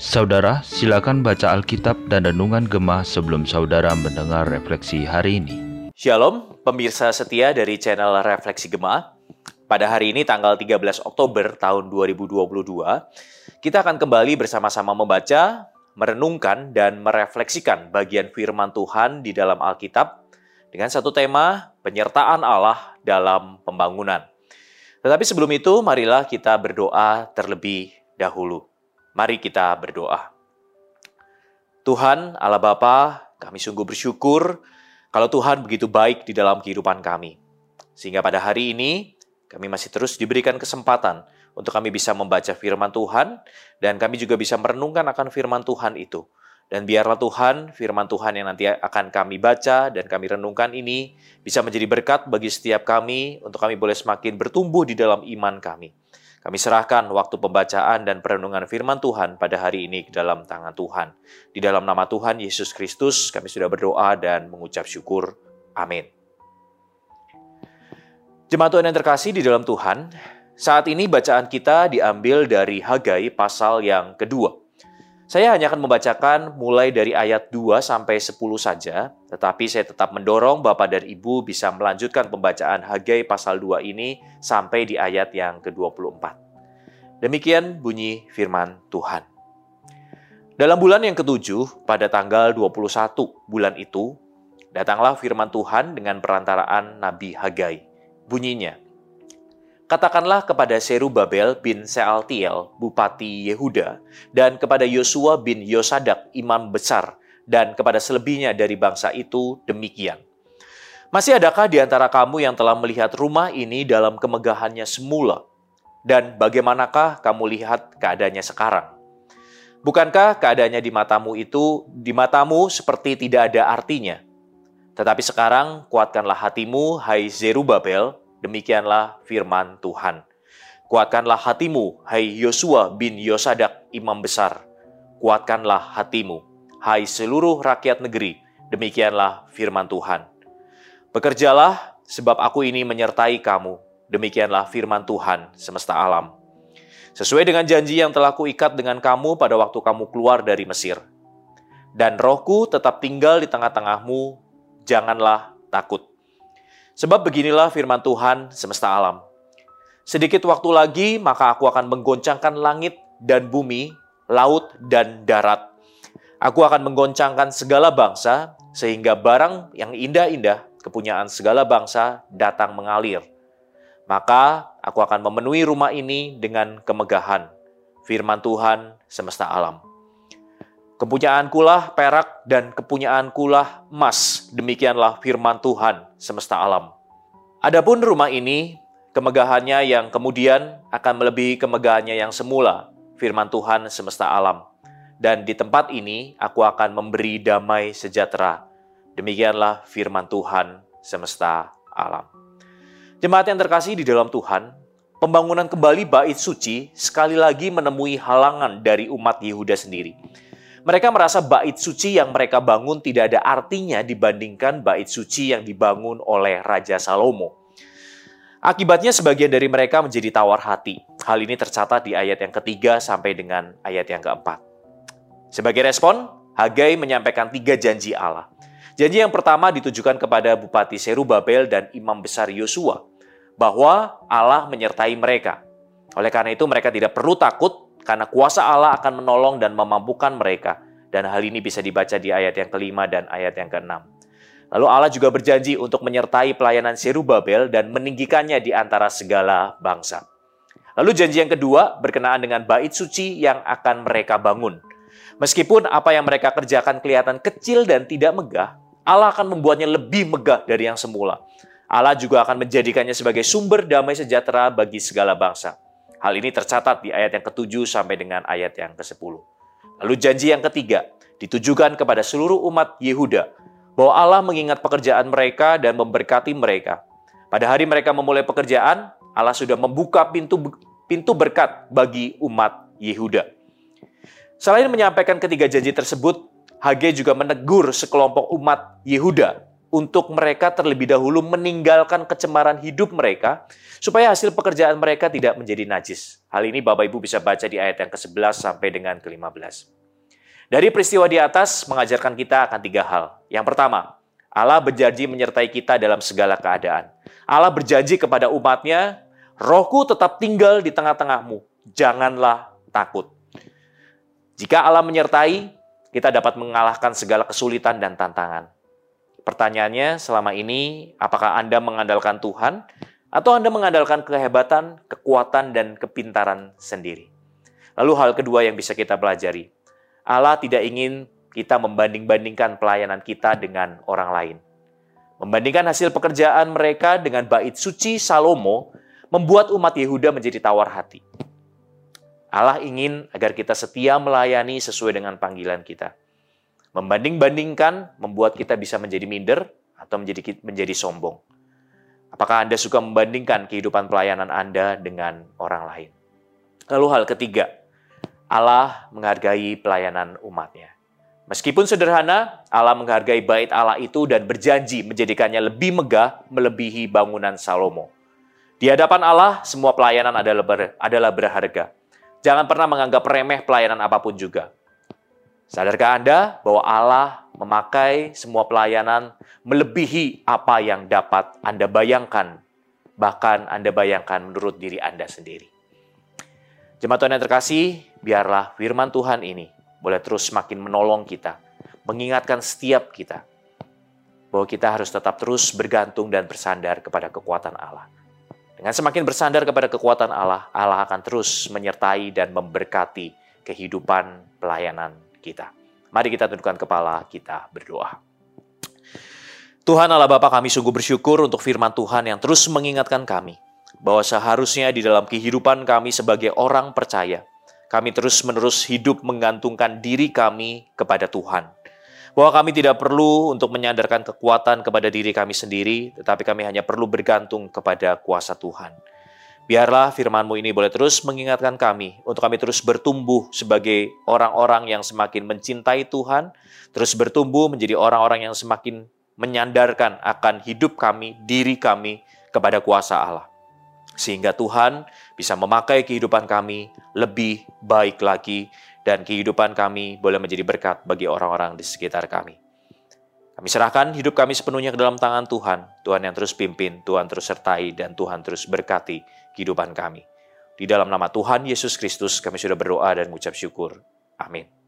Saudara, silakan baca Alkitab dan Renungan Gemah sebelum saudara mendengar refleksi hari ini. Shalom, pemirsa setia dari channel Refleksi Gemah. Pada hari ini tanggal 13 Oktober tahun 2022, kita akan kembali bersama-sama membaca, merenungkan, dan merefleksikan bagian firman Tuhan di dalam Alkitab dengan satu tema, penyertaan Allah dalam pembangunan. Tetapi sebelum itu, marilah kita berdoa terlebih dahulu. Mari kita berdoa. Tuhan Allah Bapa, kami sungguh bersyukur kalau Tuhan begitu baik di dalam kehidupan kami. Sehingga pada hari ini kami masih terus diberikan kesempatan untuk kami bisa membaca firman Tuhan dan kami juga bisa merenungkan akan firman Tuhan itu. Dan biarlah Tuhan, firman Tuhan yang nanti akan kami baca dan kami renungkan ini bisa menjadi berkat bagi setiap kami untuk kami boleh semakin bertumbuh di dalam iman kami. Kami serahkan waktu pembacaan dan perenungan firman Tuhan pada hari ini ke dalam tangan Tuhan. Di dalam nama Tuhan Yesus Kristus kami sudah berdoa dan mengucap syukur. Amin. Jemaat Tuhan yang terkasih di dalam Tuhan, saat ini bacaan kita diambil dari Hagai pasal yang kedua. Saya hanya akan membacakan mulai dari ayat 2 sampai 10 saja, tetapi saya tetap mendorong Bapak dan Ibu bisa melanjutkan pembacaan Hagai pasal 2 ini sampai di ayat yang ke-24. Demikian bunyi firman Tuhan. Dalam bulan yang ketujuh, pada tanggal 21 bulan itu, datanglah firman Tuhan dengan perantaraan Nabi Hagai. Bunyinya, Katakanlah kepada Serubabel bin Sealtiel, Bupati Yehuda, dan kepada Yosua bin Yosadak, Imam Besar, dan kepada selebihnya dari bangsa itu demikian. Masih adakah di antara kamu yang telah melihat rumah ini dalam kemegahannya semula? Dan bagaimanakah kamu lihat keadaannya sekarang? Bukankah keadaannya di matamu itu, di matamu seperti tidak ada artinya? Tetapi sekarang kuatkanlah hatimu, hai Zerubabel, Demikianlah firman Tuhan. Kuatkanlah hatimu, hai Yosua bin Yosadak, imam besar. Kuatkanlah hatimu, hai seluruh rakyat negeri. Demikianlah firman Tuhan. Bekerjalah, sebab aku ini menyertai kamu. Demikianlah firman Tuhan semesta alam. Sesuai dengan janji yang telah kuikat dengan kamu pada waktu kamu keluar dari Mesir. Dan rohku tetap tinggal di tengah-tengahmu, janganlah takut. Sebab beginilah firman Tuhan semesta alam. Sedikit waktu lagi, maka aku akan menggoncangkan langit dan bumi, laut dan darat. Aku akan menggoncangkan segala bangsa, sehingga barang yang indah-indah, kepunyaan segala bangsa, datang mengalir. Maka aku akan memenuhi rumah ini dengan kemegahan, firman Tuhan semesta alam. Kepunyaankulah perak dan kepunyaankulah emas. Demikianlah firman Tuhan semesta alam. Adapun rumah ini, kemegahannya yang kemudian akan melebihi kemegahannya yang semula, firman Tuhan semesta alam. Dan di tempat ini aku akan memberi damai sejahtera. Demikianlah firman Tuhan semesta alam. Jemaat yang terkasih di dalam Tuhan, pembangunan kembali bait suci sekali lagi menemui halangan dari umat Yehuda sendiri. Mereka merasa bait suci yang mereka bangun tidak ada artinya dibandingkan bait suci yang dibangun oleh Raja Salomo. Akibatnya sebagian dari mereka menjadi tawar hati. Hal ini tercatat di ayat yang ketiga sampai dengan ayat yang keempat. Sebagai respon, Hagai menyampaikan tiga janji Allah. Janji yang pertama ditujukan kepada Bupati Serubabel dan Imam Besar Yosua, bahwa Allah menyertai mereka. Oleh karena itu mereka tidak perlu takut karena kuasa Allah akan menolong dan memampukan mereka. Dan hal ini bisa dibaca di ayat yang kelima dan ayat yang keenam. Lalu Allah juga berjanji untuk menyertai pelayanan Serubabel dan meninggikannya di antara segala bangsa. Lalu janji yang kedua berkenaan dengan bait suci yang akan mereka bangun. Meskipun apa yang mereka kerjakan kelihatan kecil dan tidak megah, Allah akan membuatnya lebih megah dari yang semula. Allah juga akan menjadikannya sebagai sumber damai sejahtera bagi segala bangsa. Hal ini tercatat di ayat yang ke-7 sampai dengan ayat yang ke-10. Lalu janji yang ketiga ditujukan kepada seluruh umat Yehuda bahwa Allah mengingat pekerjaan mereka dan memberkati mereka. Pada hari mereka memulai pekerjaan, Allah sudah membuka pintu pintu berkat bagi umat Yehuda. Selain menyampaikan ketiga janji tersebut, Hage juga menegur sekelompok umat Yehuda untuk mereka terlebih dahulu meninggalkan kecemaran hidup mereka, supaya hasil pekerjaan mereka tidak menjadi najis. Hal ini Bapak Ibu bisa baca di ayat yang ke-11 sampai dengan ke-15. Dari peristiwa di atas mengajarkan kita akan tiga hal. Yang pertama, Allah berjanji menyertai kita dalam segala keadaan. Allah berjanji kepada umatnya, rohku tetap tinggal di tengah-tengahmu, janganlah takut. Jika Allah menyertai, kita dapat mengalahkan segala kesulitan dan tantangan. Pertanyaannya selama ini, apakah Anda mengandalkan Tuhan atau Anda mengandalkan kehebatan, kekuatan, dan kepintaran sendiri? Lalu hal kedua yang bisa kita pelajari, Allah tidak ingin kita membanding-bandingkan pelayanan kita dengan orang lain. Membandingkan hasil pekerjaan mereka dengan bait suci Salomo membuat umat Yehuda menjadi tawar hati. Allah ingin agar kita setia melayani sesuai dengan panggilan kita. Membanding-bandingkan membuat kita bisa menjadi minder atau menjadi menjadi sombong. Apakah Anda suka membandingkan kehidupan pelayanan Anda dengan orang lain? Lalu hal ketiga, Allah menghargai pelayanan umatnya. Meskipun sederhana, Allah menghargai bait Allah itu dan berjanji menjadikannya lebih megah melebihi bangunan Salomo. Di hadapan Allah, semua pelayanan adalah berharga. Jangan pernah menganggap remeh pelayanan apa pun juga. Sadarkah Anda bahwa Allah memakai semua pelayanan melebihi apa yang dapat Anda bayangkan, bahkan Anda bayangkan menurut diri Anda sendiri? Jemaat Tuhan yang terkasih, biarlah firman Tuhan ini boleh terus semakin menolong kita, mengingatkan setiap kita bahwa kita harus tetap terus bergantung dan bersandar kepada kekuatan Allah. Dengan semakin bersandar kepada kekuatan Allah, Allah akan terus menyertai dan memberkati kehidupan pelayanan kita. Mari kita tundukkan kepala, kita berdoa. Tuhan Allah Bapa kami sungguh bersyukur untuk firman Tuhan yang terus mengingatkan kami bahwa seharusnya di dalam kehidupan kami sebagai orang percaya, kami terus-menerus hidup menggantungkan diri kami kepada Tuhan. Bahwa kami tidak perlu untuk menyandarkan kekuatan kepada diri kami sendiri, tetapi kami hanya perlu bergantung kepada kuasa Tuhan. Biarlah firman-Mu ini boleh terus mengingatkan kami untuk kami terus bertumbuh sebagai orang-orang yang semakin mencintai Tuhan, terus bertumbuh menjadi orang-orang yang semakin menyandarkan akan hidup kami, diri kami kepada kuasa Allah. Sehingga Tuhan bisa memakai kehidupan kami lebih baik lagi dan kehidupan kami boleh menjadi berkat bagi orang-orang di sekitar kami. Kami serahkan hidup kami sepenuhnya ke dalam tangan Tuhan. Tuhan yang terus pimpin, Tuhan terus sertai, dan Tuhan terus berkati kehidupan kami. Di dalam nama Tuhan Yesus Kristus kami sudah berdoa dan mengucap syukur. Amin.